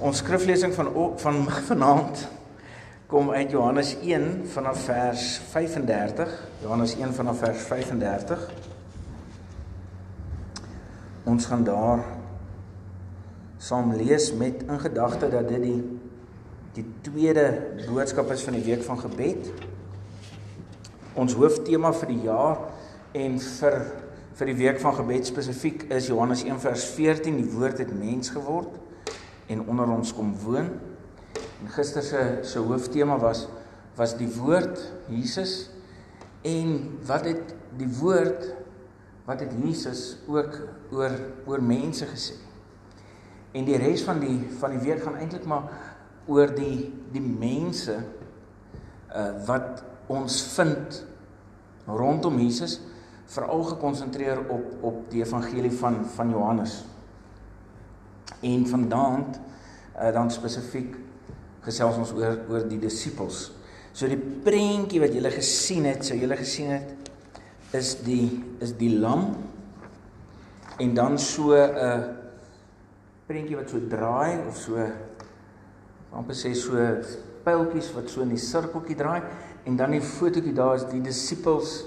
Ons skriflesing van van vanaand kom uit Johannes 1 vanaf vers 35. Johannes 1 vanaf vers 35. Ons gaan daar saam lees met in gedagte dat dit die die tweede boodskap is van die week van gebed. Ons hooftema vir die jaar en vir vir die week van gebed spesifiek is Johannes 1 vers 14 die woord het mens geword en onder ons kom woon. En gister se se hooftema was was die woord Jesus en wat het die woord wat het Jesus ook oor oor mense gesê. En die res van die van die week gaan eintlik maar oor die die mense uh wat ons vind rondom Jesus veral gekonsentreer op op die evangelie van van Johannes en vandaan uh, dan spesifiek gesels ons oor oor die disippels. So die prentjie wat julle gesien het, sou julle gesien het is die is die lam en dan so 'n uh, prentjie wat so draai of so amper sê so pyltjies wat so in die sirkeltjie draai en dan die fotootjie daar is die disippels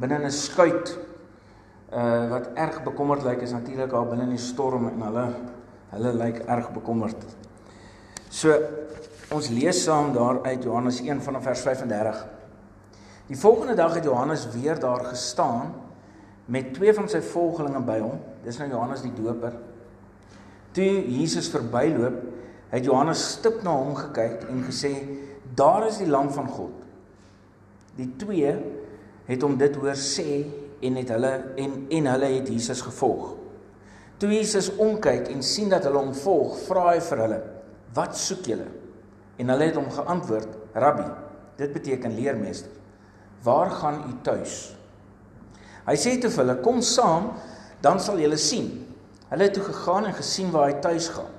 binne 'n skuit uh wat erg bekommerd lyk is natuurlik daar binne in die storm en hulle Hulle lyk erg bekommerd. So ons lees saam daar uit Johannes 1 vanaf vers 35. Die volgende dag het Johannes weer daar gestaan met twee van sy volgelinge by hom. Dis nou Johannes die Doper. Toe Jesus verbyloop, het Johannes stip na hom gekyk en gesê: "Daar is die lam van God." Die twee het hom dit hoor sê en het hulle en en hulle het Jesus gevolg. Toe Jesus omkyk en sien dat hulle hom volg, vra hy vir hulle: "Wat soek julle?" En hulle het hom geantwoord: "Rabbi." Dit beteken leermeester. "Waar gaan u tuis?" Hy sê te hulle: "Kom saam, dan sal julle sien." Hulle het toe gegaan en gesien waar hy tuis gaan.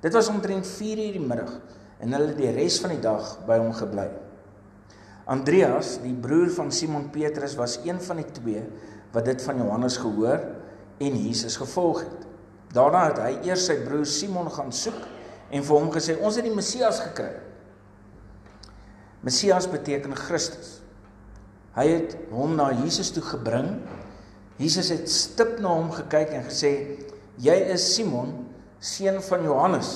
Dit was omtrent 4:00 die middag en hulle het die res van die dag by hom gebly. Andreas, die broer van Simon Petrus, was een van die twee wat dit van Johannes gehoor het en Jesus gevolg het. Daarna het hy eers sy broer Simon gaan soek en vir hom gesê ons het die Messias gekry. Messias beteken Christus. Hy het hom na Jesus toe gebring. Jesus het stip na hom gekyk en gesê jy is Simon seun van Johannes.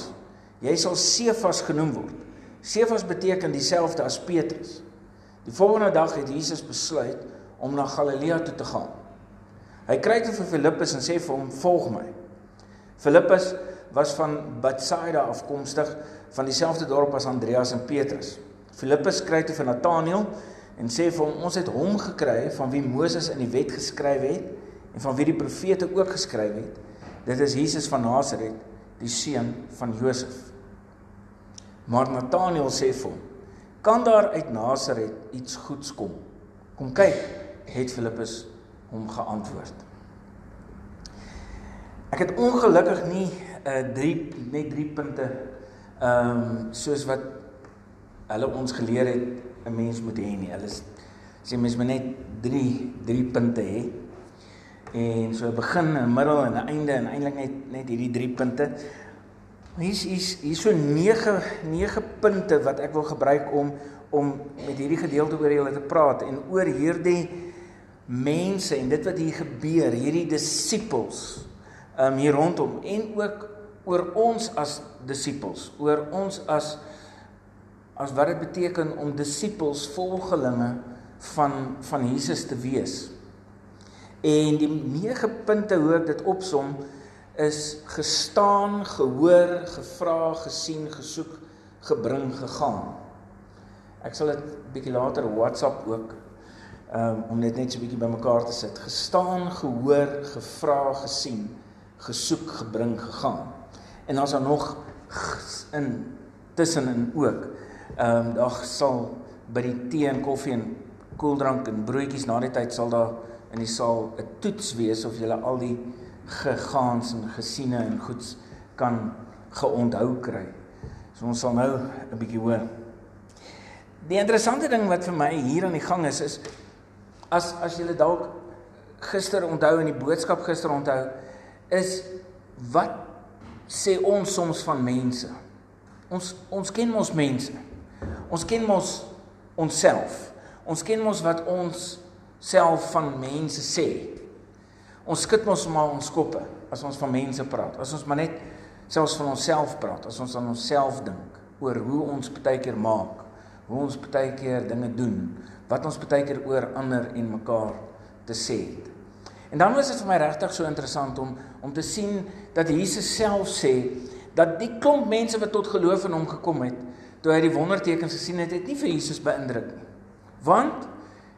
Jy sal Sefas genoem word. Sefas beteken dieselfde as Petrus. Die volgende dag het Jesus besluit om na Galilea toe te gaan. Hy kry toe vir Filippus en sê vir hom: "Volg my." Filippus was van Bethsaida afkomstig, van dieselfde dorp as Andreas en Petrus. Filippus kry toe vir Nataneel en sê vir hom: "Ons het hom gekry van wie Moses in die wet geskryf het en van wie die profete ook geskryf het. Dit is Jesus van Nasaret, die seun van Josef." Maar Nataneel sê vir hom: "Kan daar uit Nasaret iets goeds kom?" Kom kyk, het Filippus hom geantwoord. Ek het ongelukkig nie 'n uh, 3 net 3 punte ehm um, soos wat hulle ons geleer het 'n mens moet hê nie. Hulle sê mens moet net 3 3 punte hê. En so begin, 'n middel en einde en eintlik net net hierdie 3 punte. Hier's hier's hier so 9 9 punte wat ek wil gebruik om om met hierdie gedeelte oor julle te praat en oor hierdie mense en dit wat hier gebeur, hierdie disippels um hier rondom en ook oor ons as disippels, oor ons as as wat dit beteken om disippels, volgelinge van van Jesus te wees. En die nege punte hoe ek dit opsom is gestaan, gehoor, gevra, gesien, gesoek, gebring, gegaan. Ek sal dit bietjie later WhatsApp ook um, om dit net so 'n bietjie bymekaar te sit. Gestaan, gehoor, gevra, gesien, gesoek, gebring, gegaan. En dan's daar nog in tussenin ook. Ehm um, daar sal by die tee en koffie en koeldrank en broodjies na die tyd sal daar in die saal 'n toets wees of jy al die gegaans en gesiene en goeds kan geonthou kry. So ons sal nou 'n bietjie hoor. Die interessante ding wat vir my hier aan die gang is is as as julle dalk gister onthou in die boodskap gister onthou is wat sê ons soms van mense? Ons ons ken mos mense. Ons ken mos onsself. Ons ken mos wat ons self van mense sê. Ons skud mos maar ons koppe as ons van mense praat. As ons maar net selfs van onsself praat, as ons aan onsself dink oor hoe ons baie keer maak, hoe ons baie keer dinge doen, wat ons baie keer oor ander en mekaar te sê het. En dan was dit vir my regtig so interessant om om te sien dat Jesus self sê dat die klomp mense wat tot geloof in hom gekom het, toe hy die wondertekens gesien het, het nie vir Jesus beïndruk nie. Want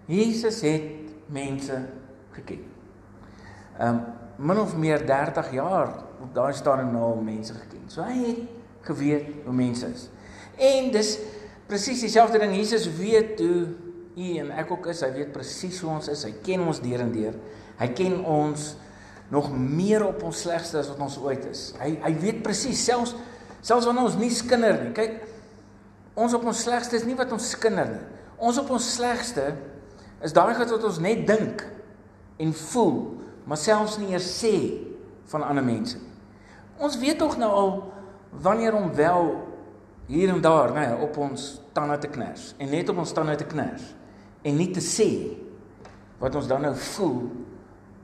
Jesus het mense geken. Ehm um, min of meer 30 jaar op daai stadium nou al mense geken. So hy het geweet hoe mense is. En dis presies dieselfde ding Jesus weet hoe u en ek ook is. Hy weet presies hoe ons is. Hy ken ons deur en deur. Hy ken ons nog meer op ons slegste as wat ons ooit is. Hy hy weet presies selfs selfs wanneer ons nie skinder nie. Kyk, ons op ons slegste is nie wat ons skinder nie. Ons op ons slegste is daai wat ons net dink en voel, maar selfs nie eers sê van ander mense nie. Ons weet tog nou al wanneer om wel hier en daar, nê, nee, op ons tande te kners en net op ons tande te kners en nie te sê wat ons dan nou voel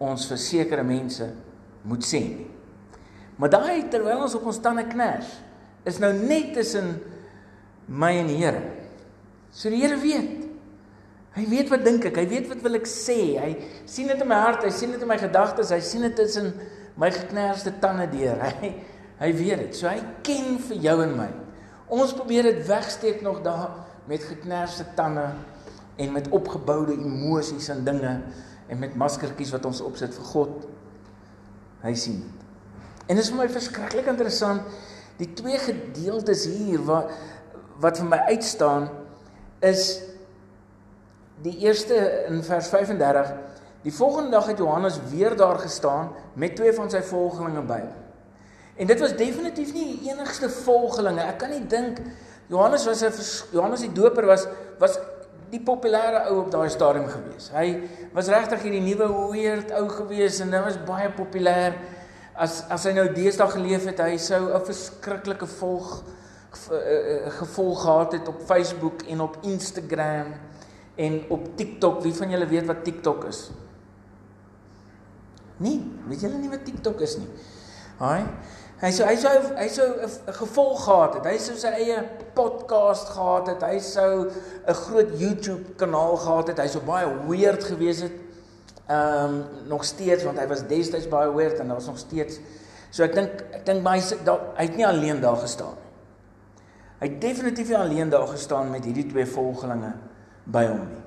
ons vir sekere mense moet sê nie. Maar daai terwyl ons op ons tande kners, is nou net tussen my en die Here. So die Here weet. Hy weet wat dink ek, hy weet wat wil ek sê. Hy sien dit in my hart, hy sien dit in my gedagtes, hy sien dit tussen my geknerste tande deur. Hy hy weet dit. So hy ken vir jou en my. Ons probeer dit wegsteek nog daar met geknerste tande en met opgeboude emosies en dinge en met maskertjies wat ons opsit vir God. Hy sien dit. En dit is vir my verskriklik interessant die twee gedeeltes hier wat wat vir my uitstaan is die eerste in vers 35 die volgende dag het Johannes weer daar gestaan met twee van sy volgelinge by. En dit was definitief nie die enigste volgelinge. Ek kan nie dink Johannes was 'n Johannes die Doper was was die populêre ou op daai stadium gewees. Hy was regtig hierdie nuwe weird ou gewees en hy was baie populêr. As as hy nou deesdae geleef het, hy sou 'n verskriklike volg eh, eh, gevolg gehad het op Facebook en op Instagram en op TikTok. Wie van julle weet wat TikTok is? Nee, weet julle nie wat TikTok is nie? Haai. Hy sou hy sou hy sou 'n gevolg gehad het. Hy sou sy eie podcast gehad het. Hy sou 'n groot YouTube kanaal gehad het. Hy sou baie weird gewees het. Ehm um, nog steeds want hy was destyds baie weird en daar was nog steeds so ek dink ek dink baie hy het nie alleen daar gestaan nie. Hy het definitief nie alleen daar gestaan met hierdie twee volgelinge by hom nie.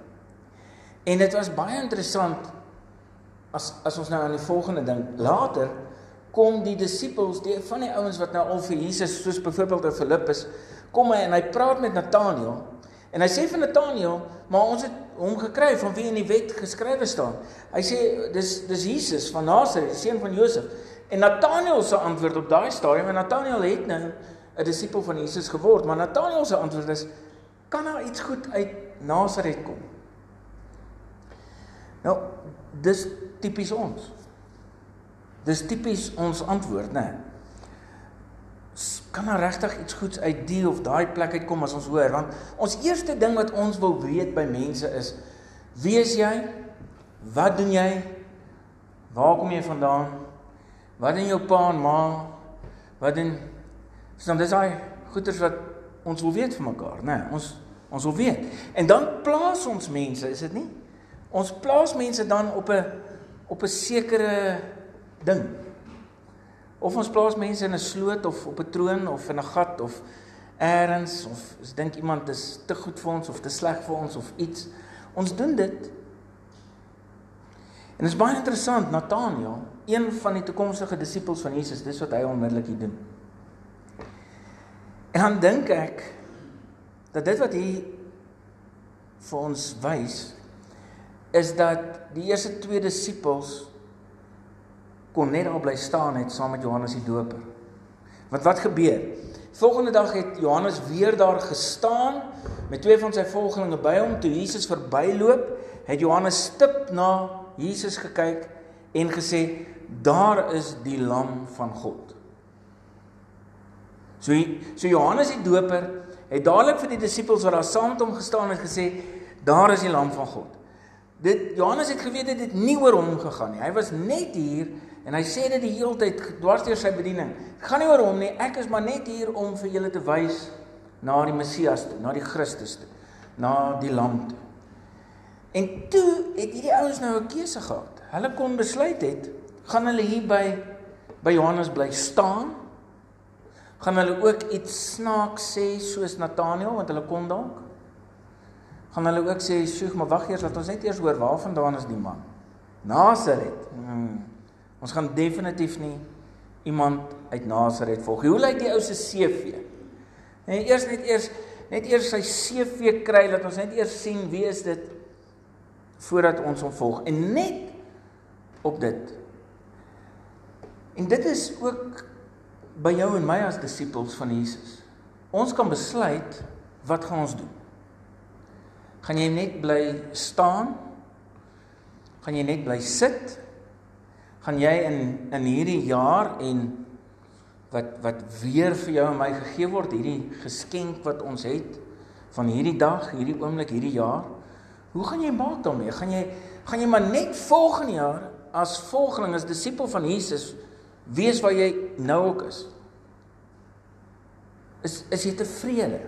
En dit was baie interessant as as ons nou aan die volgende ding later kom die disippels, die van die ouens wat nou al vir Jesus soos byvoorbeeld oor Filippus, kom hy en hy praat met Nataneel en hy sê vir Nataneel, maar ons het hom gekry van wie in die wet geskrywe staan. Hy sê dis dis Jesus van Nasaret, die seun van Josef. En Nataneel se antwoord op daai stadium, en Nataneel het nou 'n disipel van Jesus geword, maar Nataneel se antwoord is kan daar iets goed uit Nasaret kom? Nou, dis tipies ons. Dis tipies ons antwoord, né? Kan daar regtig iets goeds uit die of daai plek uitkom as ons hoor? Want ons eerste ding wat ons wil weet by mense is: Wie is jy? Wat doen jy? Waar kom jy vandaan? Wat doen jou pa en ma? Wat doen Verstaan, dis daai goeters wat ons wil weet van mekaar, né? Ons ons wil weet. En dan plaas ons mense, is dit nie? Ons plaas mense dan op 'n op 'n sekere ding. Of ons plaas mense in 'n sloot of op 'n troon of in 'n gat of eers of ons dink iemand is te goed vir ons of te sleg vir ons of iets. Ons doen dit. En dit is baie interessant, Nathanael, een van die toekomstige disippels van Jesus, dis wat hy onmiddellik hier doen. En dan dink ek dat dit wat hy vir ons wys is dat die eerste twee disippels kon net daar bly staan het saam met Johannes die Doper. Want wat gebeur? Volgende dag het Johannes weer daar gestaan met twee van sy volgelinge by hom toe Jesus verbyloop, het Johannes stip na Jesus gekyk en gesê: "Daar is die lam van God." So so Johannes die Doper het dadelik vir die disippels wat daar saam met hom gestaan het gesê, daar is die lam van God. Dit Johannes het geweet dit het nie oor hom gegaan nie. Hy was net hier en hy sê dit die hele tyd dwars deur sy bediening. Dit gaan nie oor hom nie. Ek is maar net hier om vir julle te wys na die Messias toe, na die Christus toe, na die lam toe. En toe het hierdie ouens nou 'n keuse gehad. Hulle kon besluit het, gaan hulle hier by by Johannes bly staan? Gaan hulle ook iets snaaks sê soos Nathanael want hulle kon dalk? Gaan hulle ook sê, "Sjoe, maar wag eers, laat ons net eers hoor waarvandaan is die man?" Nasaret. Hmm. Ons gaan definitief nie iemand uit Nasaret volg. Hoe lyk die ou se CV? Nee, eers net eers net eers sy CV kry dat ons net eers sien wie is dit voordat ons hom volg. En net op dit. En dit is ook by jou en my as disippels van Jesus. Ons kan besluit wat gaan ons doen? Gaan jy net bly staan? Gaan jy net bly sit? Gaan jy in in hierdie jaar en wat wat weer vir jou en my gegee word, hierdie geskenk wat ons het van hierdie dag, hierdie oomblik, hierdie jaar, hoe gaan jy maak daarmee? Gaan jy gaan jy maar net volgende jaar as volgeling as disipel van Jesus wees waar jy nou ook is? Is is jy tevrede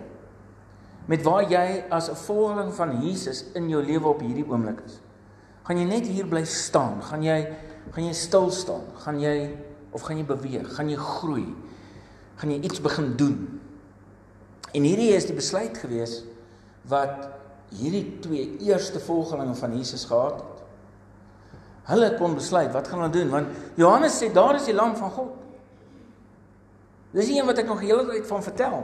met waar jy as 'n volgeling van Jesus in jou lewe op hierdie oomblik is? Gaan jy net hier bly staan? Gaan jy gaan jy stil staan? Gaan jy of gaan jy beweeg? Gaan jy groei? Gaan jy iets begin doen? En hierdie is die besluit gewees wat hierdie twee eerste volgelinge van Jesus gehad het. Hulle kon besluit wat gaan hulle doen want Johannes sê daar is die lam van God. Dis een wat ek nog hele tyd van vertel.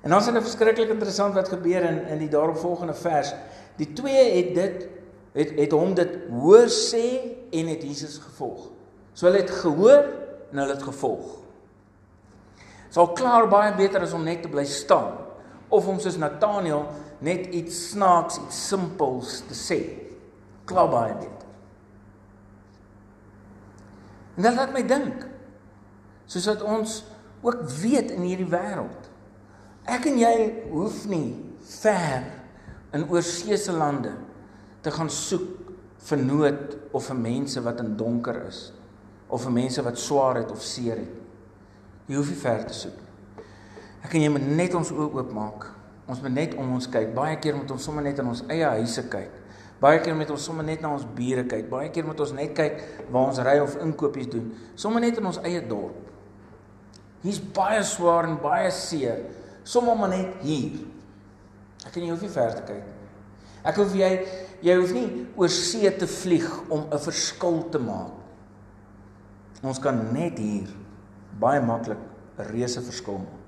En dan is dit verskriklik interessant wat gebeur in in die daaropvolgende vers. Die twee het dit het het hom dit hoor sê en het Jesus gevolg. So hulle het gehoor en hulle het gevolg. Sal klaar baie beter as om net te bly staan of om soos Nathanael net iets snaaks, iets simpels te sê. Klaar baie beter. En dit laat my dink soos wat ons ook weet in hierdie wêreld. Ek en jy hoef nie ver in oorseese lande te gaan soek vir nood of vir mense wat in donker is of vir mense wat swaar het of seer het. Jy hoef nie ver te soek nie. Ek en jy moet net ons oë oopmaak. Ons moet net om ons kyk. Baie keer moet ons sommer net in ons eie huise kyk. Baie keer moet ons sommer net na ons bure kyk. Baie keer moet ons net kyk waar ons ry of inkopies doen. Sommer net in ons eie dorp. Hier's baie swaar en baie seer. Sommer maar net hier. Ek en jy hoef nie ver te kyk. Ek hoef jy jy hoef nie oor see te vlieg om 'n verskil te maak. Ons kan net hier baie maklik 'n reuse verskil maak.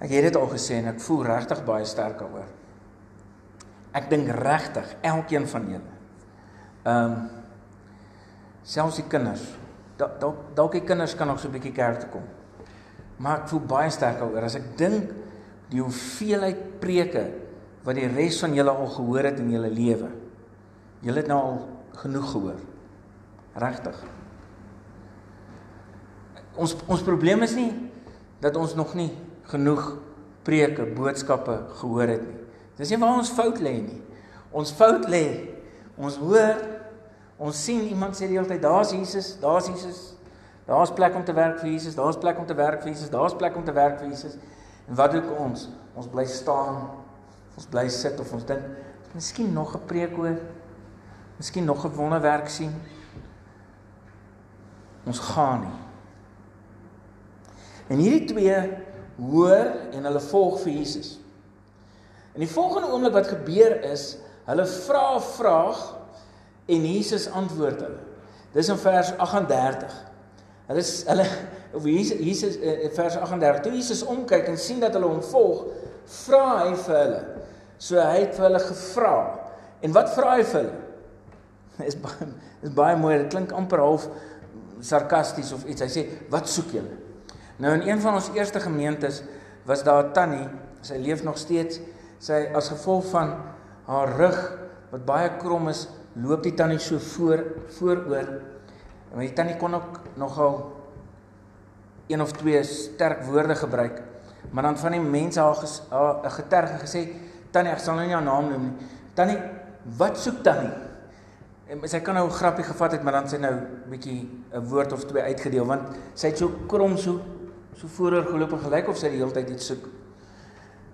Ek het dit al gesê en ek voel regtig baie sterk daaroor. Ek dink regtig elkeen van julle. Ehm um, selfs die kinders. Dalk dalk die kinders kan nog so 'n bietjie kerk toe kom. Maar ek voel baie sterk daaroor as ek dink die hoeveelheid preke wat die res van julle al gehoor het in julle lewe. Julle het nou al genoeg gehoor. Regtig. Ons ons probleem is nie dat ons nog nie genoeg preke, boodskappe gehoor het nie. Dis nie waar ons fout lê nie. Ons fout lê. Ons hoor, ons sien iemand sê die hele tyd daar's Jesus, daar's Jesus. Daar's plek om te werk vir Jesus, daar's plek om te werk vir Jesus, daar's plek om te werk vir Jesus. En wat doen ons? Ons bly staan. Ons bly sit of ons dink, miskien nog 'n preek hoor. Miskien nog 'n wonderwerk sien. Ons gaan nie. En hierdie twee hoor en hulle volg vir Jesus. In die volgende oomblik wat gebeur is, hulle vra 'n vraag en Jesus antwoord hulle. Dis in vers 38. Hulle is hulle of Jesus Jesus in uh, vers 38. Toe Jesus omkyk en sien dat hulle hom volg, vra hy vir hulle. So hy het vir hulle gevra. En wat vra hy vir hulle? Is baie is baie mooi. Dit klink amper half sarkasties of iets. Hy sê, "Wat soek julle?" Nou in een van ons eerste gemeentes was daar 'n tannie, sy leef nog steeds. Sy as gevolg van haar rug wat baie krom is, loop die tannie so voor vooroor. En die tannie kon ook nogal een of twee sterk woorde gebruik. Maar dan van die mense haar 'n geterg gesê, "Tannie, ek sal nou nie haar naam noem nie. Tannie, wat soek Tannie?" En sy kan nou 'n grappie gevat het, maar dan sy nou 'n bietjie 'n woord of twee uitgedeel want sy het so krom so so vooroor geloop en gelyk of sy die hele tyd iets soek.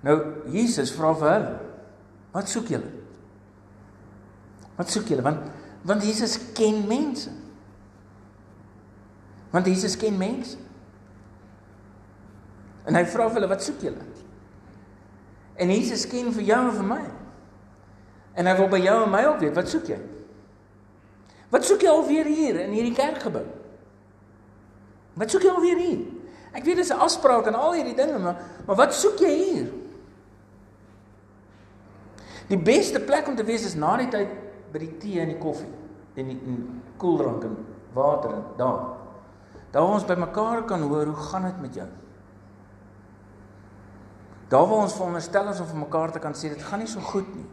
Nou Jesus vra vir hulle, "Wat soek julle?" Wat soek julle? Want want Jesus ken mense. Want Jesus ken mense. En hy vra vir hulle, "Wat soek julle?" En Jesus ken vir jou en vir my. En hy wil by jou en my ook weet, "Wat soek jy?" Wat soek jy alweer hier in hierdie kerkgebou? Wat soek jy alweer hier? Ek weet dis 'n afspraak en al hierdie dinge, maar maar wat soek jy hier? Die beste plek om te wees is na die tyd by die tee en die koffie en die koeldrank en water en daar. Daar waar ons bymekaar kan hoor hoe gaan dit met jou? Daar waar ons veronderstel is om vir mekaar te kan sê dit gaan nie so goed nie.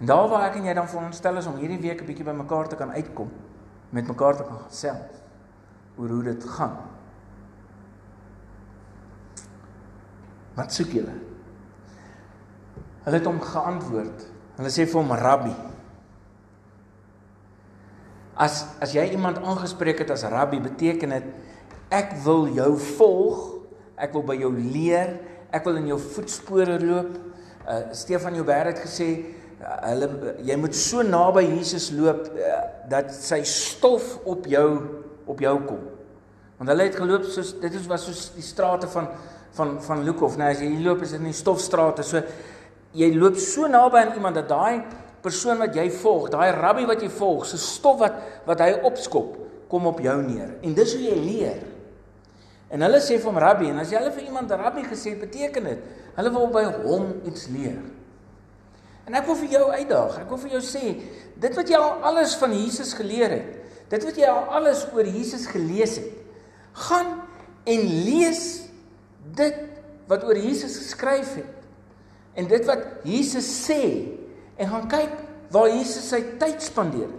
En daar waar ek en jy dan veronderstel is om hierdie week 'n bietjie bymekaar te kan uitkom, met mekaar te kan gesels oor hoe dit gaan. Wat soek julle? Hulle het hom geantwoord. Hulle sê vir hom rabbi. As as jy iemand aangespreek het as rabbi, beteken dit ek wil jou volg, ek wil by jou leer, ek wil in jou voetspore loop. Uh Stefan Joubert het gesê uh, hulle jy moet so naby Jesus loop uh, dat sy stof op jou op jou kom. Want hulle het geloop soos dit is was soos die strate van van van Lukhof, nou as jy hier loop is dit in die stofstrate. So jy loop so naby aan iemand dat daai persoon wat jy volg, daai rabbi wat jy volg, se stof wat wat hy opskop, kom op jou neer. En dis hoe jy leer. En hulle sê vir hom rabbi en as jy hulle vir iemand rabbi gesê beteken dit hulle wil by hom iets leer. En ek wil vir jou uitdaag. Ek wil vir jou sê dit wat jy al alles van Jesus geleer het, dit wat jy al alles oor Jesus gelees het, gaan en lees dit wat oor Jesus geskryf het. En dit wat Jesus sê en gaan kyk waar Jesus sy tyd spandeer.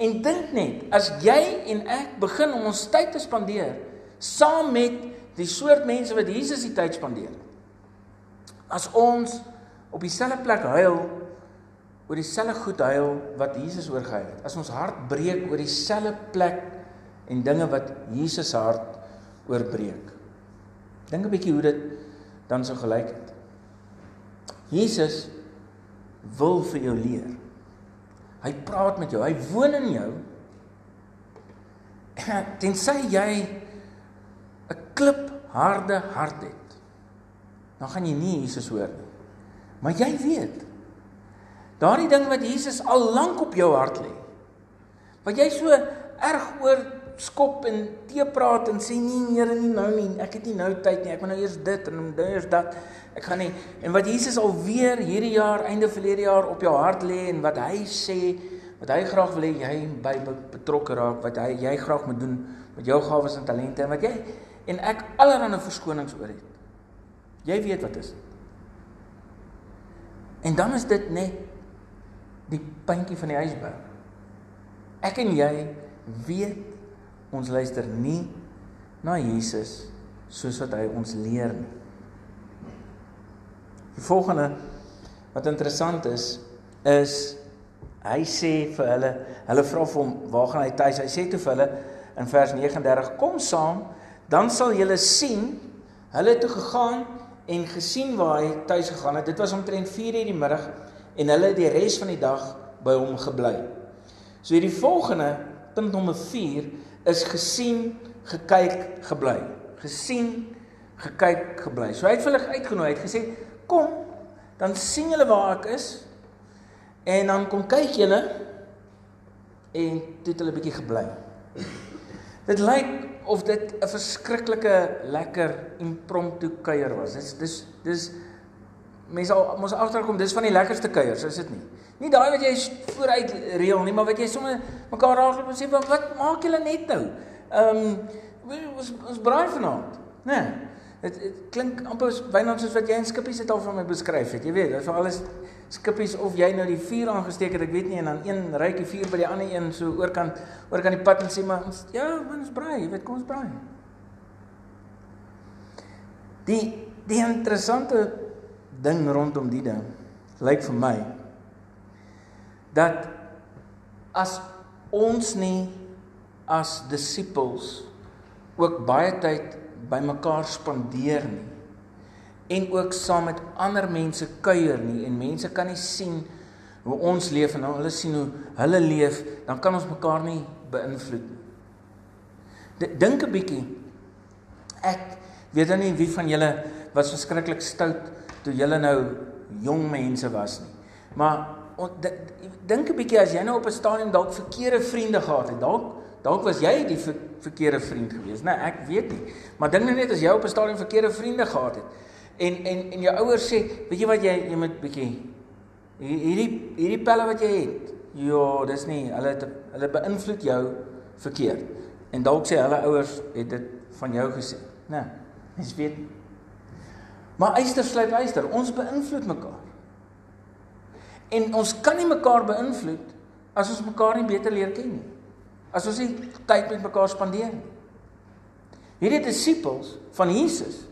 En dink net, as jy en ek begin om ons tyd te spandeer saam met die soort mense wat Jesus die tyd spandeer. As ons op dieselfde plek huil oor dieselfde goed huil wat Jesus oor gehuil het. As ons hart breek oor dieselfde plek en dinge wat Jesus hart oorbreek. Dink 'n bietjie hoe dit dan sou gelyk het. Jesus wil vir jou leer. Hy praat met jou, hy woon in jou. Tensy jy klipharde hart het, dan gaan jy nie Jesus hoor nie. Maar jy weet, daardie ding wat Jesus al lank op jou hart lê, wat jy so erg oor skop en te praat en sê nee Here nie nou nie. Ek het nie nou tyd nie. Ek moet nou eers dit en nou eers dat. Ek gaan nie. En wat Jesus alweer hierdie jaar einde verlede jaar op jou hart lê en wat hy sê wat hy graag wil hê jy by betrokke raak wat hy jy graag moet doen met jou gawes en talente en wat jy en ek allerlei verskonings oor het jy weet wat is en dan is dit net die puntjie van die ysberg ek en jy weet ons luister nie na Jesus soos wat hy ons leer nie. Die volgende wat interessant is is hy sê vir hulle, hulle vra vir hom, "Waar gaan hy tuis?" Hy sê toe vir hulle in vers 39, "Kom saam, dan sal julle sien." Hulle toe gegaan en gesien waar hy tuis gegaan het. Dit was omtrent 4:00 die middag en hulle die res van die dag by hom gebly. So hierdie volgende punt nommer is gesien, gekyk, gebly. Gesien, gekyk, gebly. So hy het hulle uitgenooi, hy het gesê, "Kom, dan sien julle waar ek is en dan kom kyk julle en toe het hulle bietjie gebly." Dit lyk of dit 'n verskriklike lekker impromptu kuier was. Dis dis dis mense al mos agterkom dis van die lekkerste kuiers, is dit nie? Nie daai wat jy vooruit reël nie, maar wat jy sommer mekaar raakloop en sê wat, wat maak julle net nou? Ehm um, ons ons braai vanaand, né? Nee, dit dit klink amper byna soos wat jy in skippies het al van my beskryf het. Jy weet, dit is vir alles skippies of jy nou die vuur aangesteek het, ek weet nie en dan een ryk die vuur by die ander een so oorkant oorkant die pad en sê maar ons ja, ons braai, jy weet, kom ons braai. Die die interessante ding rondom die ding lyk vir my dat as ons nie as disippels ook baie tyd bymekaar spandeer nie en ook saam met ander mense kuier nie en mense kan nie sien hoe ons leef en hulle sien hoe hulle leef dan kan ons mekaar nie beïnvloed nie. Dink 'n bietjie. Ek weet dan nie wie van julle was verskriklik stout toe julle nou jong mense was nie. Maar dink 'n bietjie as jy nou op 'n stadium dalk verkeerde vriende gehad het, dalk dalk was jy die ver, verkeerde vriend gewees. Nee, ek weet nie. Maar dink net as jy op 'n stadium verkeerde vriende gehad het en en en jou ouers sê, weet jy wat jy jy moet bietjie hierdie hierdie pelle wat jy het. Ja, dis nie hulle het hulle beïnvloed jou verkeerd. En dalk sê hulle ouers het dit van jou gesê. Nee, mens weet. Maar eister sluit eister, ons beïnvloed mekaar. En ons kan nie mekaar beïnvloed as ons mekaar nie beter leer ken nie. As ons nie tyd met mekaar spandeer nie. Hierdie disippels van Jesus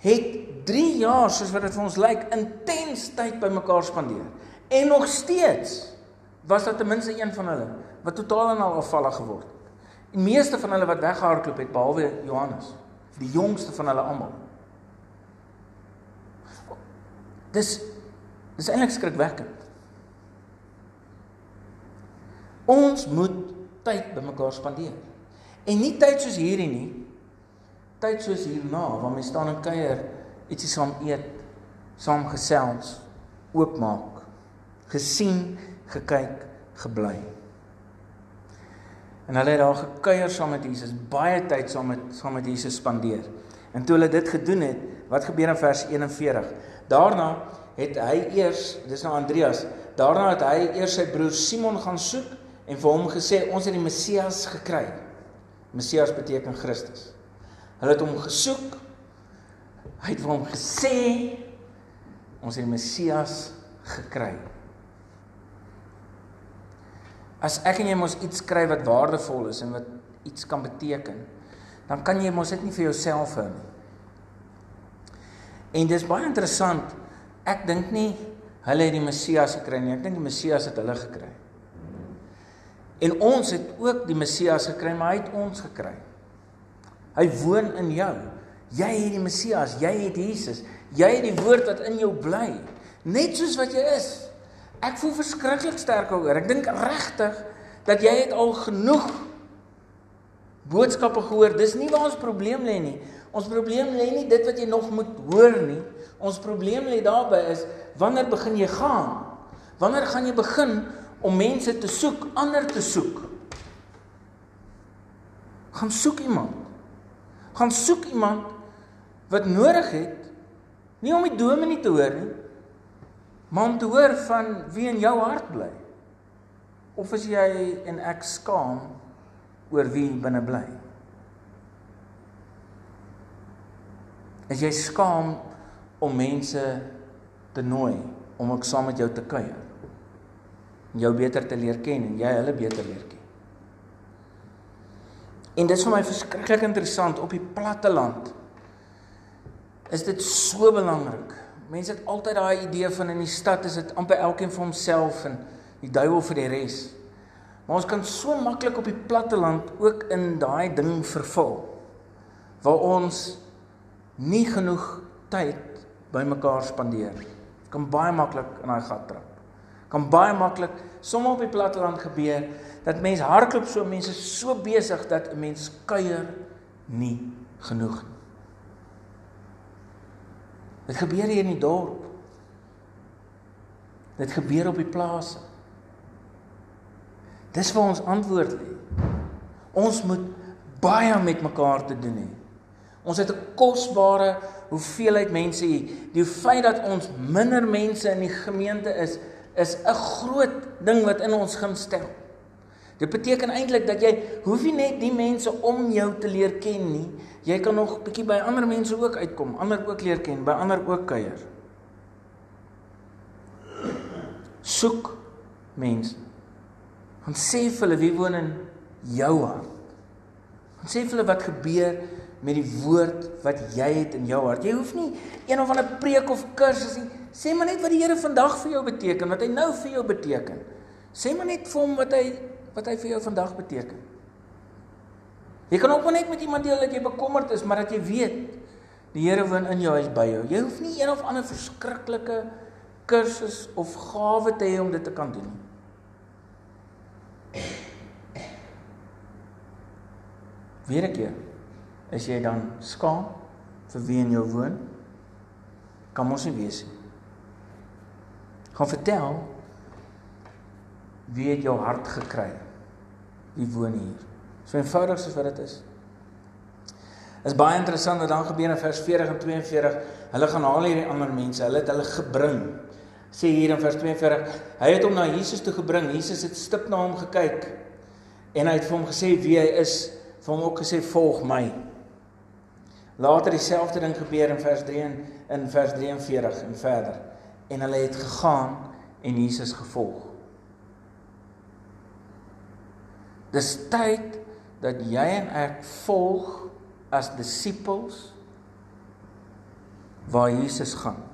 het 3 jaar soos wat dit vir ons lyk intens tyd by mekaar spandeer. En nog steeds was daar ten minste een van hulle wat totaal en al afvallig geword het. Die meeste van hulle wat weggehardloop het behalwe Johannes, die jongste van hulle almal. Dis dis eintlik skrikwekkend. Ons moet tyd by mekaar spandeer. En nie tyd soos hierdie nie. Tyd soos hierna waar mense staan en kuier, ietsie saam eet, saam gesels, oopmaak, gesien, gekyk, gebly. En hulle het daar gekuier saam met Jesus, baie tyd saam met saam met Jesus spandeer. En toe hulle dit gedoen het, wat gebeur in vers 41? Daarna het hy eers, dis nou Andreas, daarna het hy eers sy broer Simon gaan soek en vir hom gesê ons het die Messias gekry. Messias beteken Christus. Hulle het hom gesoek. Hy het vir hom gesê ons het die Messias gekry. As ek en jy mos iets kry wat waardevol is en wat iets kan beteken, dan kan jy mos dit nie vir jouself hou nie. En dis baie interessant. Ek dink nie hulle het die Messias gekry nie. Ek dink die Messias het hulle gekry. En ons het ook die Messias gekry, maar hy het ons gekry. Hy woon in jou. Jy het die Messias, jy het Jesus. Jy het die woord wat in jou bly, net soos wat jy is. Ek voel verskriklik sterk oor. Ek dink regtig dat jy het al genoeg boodskappe gehoor. Dis nie waar ons probleem lê nie. Ons probleem lê nie dit wat jy nog moet hoor nie. Ons probleem lê daarby is wanneer begin jy gaan? Wanneer gaan jy begin om mense te soek, ander te soek? Gaan soek iemand. Gaan soek iemand wat nodig het nie om die dominee te hoor nie, Maar om te hoor van wie in jou hart bly. Of is jy en ek skaam oor wie binne bly? Is jy skaam om mense te nooi om ook saam met jou te kuier? Jou beter te leer ken en jy hulle beter leer ken. En dit is vir my verskriklik interessant op die platte land. Is dit so belangrik Mense het altyd daai idee van in die stad is dit amper elkeen vir homself en die duiwel vir die res. Maar ons kan so maklik op die platte land ook in daai ding verval waar ons nie genoeg tyd by mekaar spandeer. Kan baie maklik in daai gat trap. Kan baie maklik sommer op die platte land gebeur dat mense hardloop so mense so besig dat 'n mens kuier nie genoeg nie. Dit gebeur hier in die dorp. Dit gebeur op die plase. Dis waar ons antwoord lê. Ons moet baie met mekaar te doen hê. Ons het 'n kosbare hoeveelheid mense hier. Die feit dat ons minder mense in die gemeente is, is 'n groot ding wat in ons gaan stel. Dit beteken eintlik dat jy hoef nie net die mense om jou te leer ken nie. Jy kan nog bietjie by ander mense ook uitkom, ander ook leer ken, by ander ook kuier. Soek mense. Gaan sê vir hulle wie woon in jou hart. Gaan sê vir hulle wat gebeur met die woord wat jy het in jou hart. Jy hoef nie een of ander preek of kursus nie. Sê maar net wat die Here vandag vir jou beteken, wat hy nou vir jou beteken. Sê maar net vir hom wat hy wat hy vir jou vandag beteken. Jy kan ook net met iemand deel dat jy bekommerd is, maar dat jy weet die Here woon in jou huis by jou. Jy hoef nie een of ander verskriklike kursus of gawe te hê om dit te kan doen nie. Weer 'n keer. Is jy dan skaam vir wie in jou woon? Kan mos nie wees nie. Gaan vertel wie het jou hart gekry? Wie woon hier? So eenvoudig soos wat dit is. Is baie interessant wat dan gebeur in vers 40 en 42. Hulle gaan haal hierdie ander mense. Hulle het hulle gebring. Sê hier in vers 42, hy het hom na Jesus toe gebring. Jesus het stip na hom gekyk en hy het vir hom gesê wie hy is vir hom ook gesê volg my. Later dieselfde ding gebeur in vers 3 en in vers 43 en verder. En hulle het gegaan en Jesus gevolg. Dis tyd dat jy en ek volg as disippels waar Jesus gaan.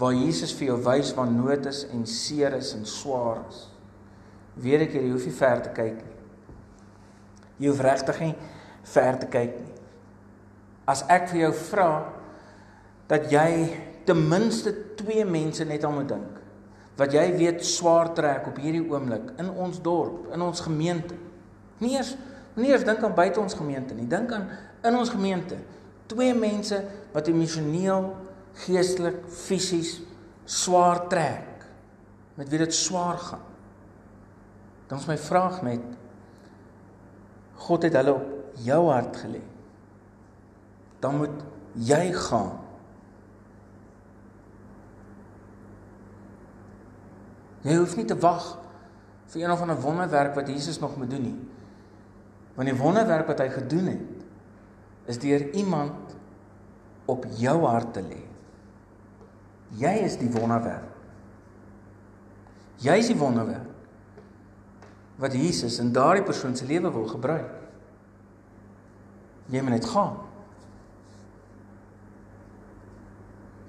Waar Jesus vir jou wys waar nood is en seer is en swaar is. Weer ek jy hoef nie ver te kyk nie. Jy hoef regtig nie ver te kyk nie. As ek vir jou vra dat jy ten minste twee mense net aan moet dink wat jy weet swaar trek op hierdie oomblik in ons dorp, in ons gemeente. Nie eers nie eers dink aan buite ons gemeente nie, dink aan in ons gemeente. Twee mense wat emosioneel, geestelik, fisies swaar trek. Met wie dit swaar gaan. Dan is my vraag net God het hulle op jou hart gelê. Dan moet jy gaan. Jy hoef nie te wag vir een of ander wonderwerk wat Jesus nog moet doen nie. Want die wonderwerk wat hy gedoen het is deur iemand op jou hart te lê. Jy is die wonderwerk. Jy is die wonderwerk wat Jesus in daardie persoon se lewe wil gebruik. Jy moet net gaan.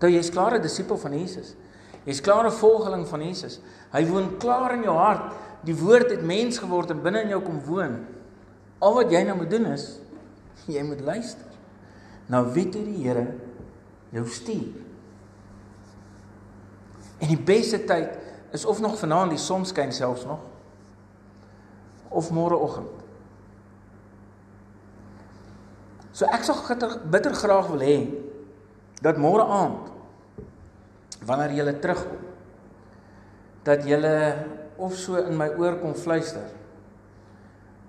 Toe jy's klaar 'n disipel van Jesus. Jy's klaar 'n volgeling van Jesus. Hy woon klaar in jou hart. Die woord het mens geword en binne in jou kom woon. Al wat jy nou moet doen is jy moet luister. Nou wie toe die Here jou stuur. En die beste tyd is of nog vanaand die son skyn selfs nog of môreoggend. So ek sal gitter bitter graag wil hê dat môre aand wanneer jy terugkom dat jy of so in my oor kom fluister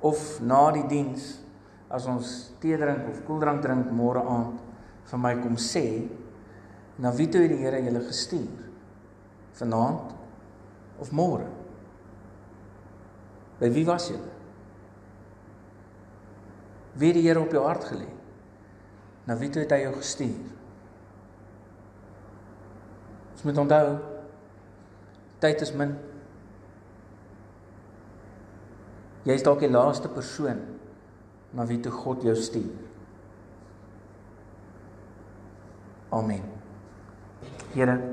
of na die diens as ons tee drink of koeldrank drink môre aand vir my kom sê na wie toe die Here julle gestuur vanaand of môre By wie was jy? Wie die Here op jou hart gelê? Na wie toe het hy jou gestuur? Ons moet onthou tyd is min. Jy is dalk die laaste persoon na wie toe God jou stuur. Amen. Here